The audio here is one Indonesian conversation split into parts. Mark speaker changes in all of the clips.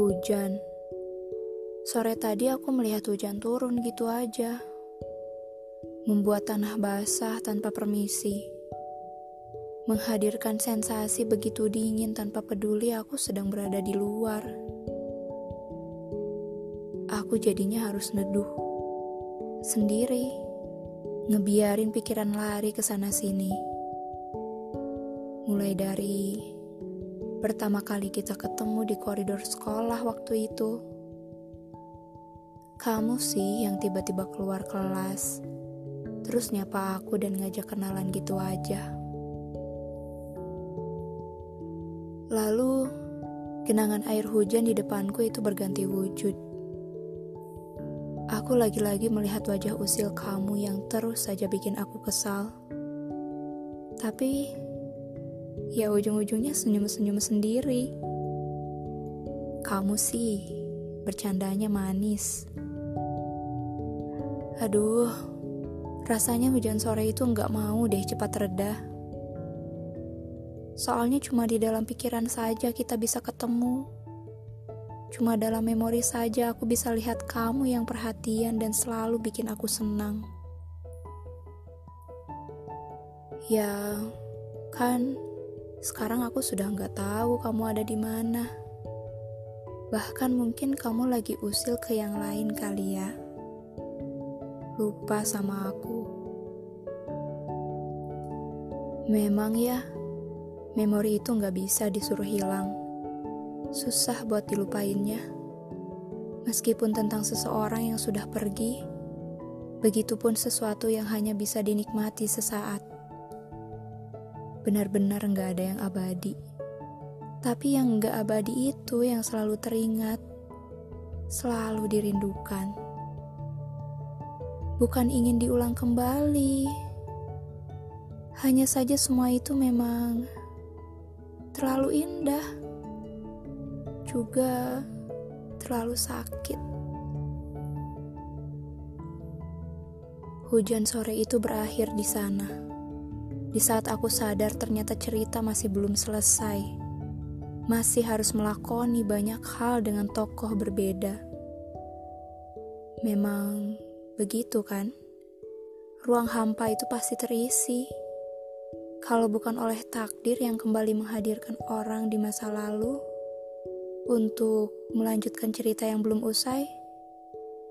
Speaker 1: Hujan. Sore tadi aku melihat hujan turun gitu aja. Membuat tanah basah tanpa permisi. Menghadirkan sensasi begitu dingin tanpa peduli aku sedang berada di luar. Aku jadinya harus neduh. Sendiri. Ngebiarin pikiran lari ke sana sini. Mulai dari Pertama kali kita ketemu di koridor sekolah waktu itu. Kamu sih yang tiba-tiba keluar kelas, terus nyapa aku dan ngajak kenalan gitu aja. Lalu, genangan air hujan di depanku itu berganti wujud. Aku lagi-lagi melihat wajah usil kamu yang terus saja bikin aku kesal. Tapi, ya ujung-ujungnya senyum-senyum sendiri. Kamu sih, bercandanya manis. Aduh, rasanya hujan sore itu nggak mau deh cepat reda. Soalnya cuma di dalam pikiran saja kita bisa ketemu. Cuma dalam memori saja aku bisa lihat kamu yang perhatian dan selalu bikin aku senang. Ya, kan sekarang aku sudah nggak tahu kamu ada di mana. Bahkan mungkin kamu lagi usil ke yang lain kali ya. Lupa sama aku. Memang ya, memori itu nggak bisa disuruh hilang. Susah buat dilupainnya. Meskipun tentang seseorang yang sudah pergi, begitupun sesuatu yang hanya bisa dinikmati sesaat benar-benar nggak ada yang abadi. Tapi yang nggak abadi itu yang selalu teringat, selalu dirindukan. Bukan ingin diulang kembali. Hanya saja semua itu memang terlalu indah. Juga terlalu sakit. Hujan sore itu berakhir di sana. Di saat aku sadar ternyata cerita masih belum selesai. Masih harus melakoni banyak hal dengan tokoh berbeda. Memang begitu kan? Ruang hampa itu pasti terisi. Kalau bukan oleh takdir yang kembali menghadirkan orang di masa lalu untuk melanjutkan cerita yang belum usai,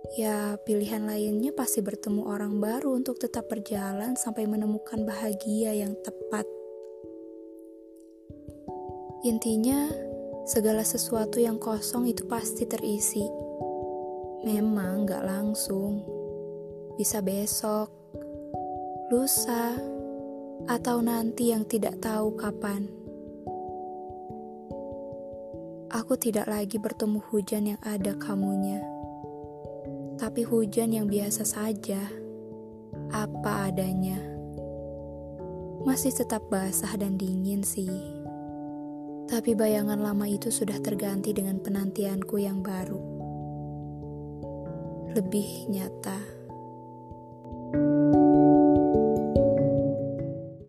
Speaker 1: Ya, pilihan lainnya pasti bertemu orang baru untuk tetap berjalan sampai menemukan bahagia yang tepat. Intinya, segala sesuatu yang kosong itu pasti terisi. Memang gak langsung, bisa besok, lusa, atau nanti yang tidak tahu kapan. Aku tidak lagi bertemu hujan yang ada kamunya tapi hujan yang biasa saja, apa adanya. Masih tetap basah dan dingin sih. Tapi bayangan lama itu sudah terganti dengan penantianku yang baru. Lebih nyata.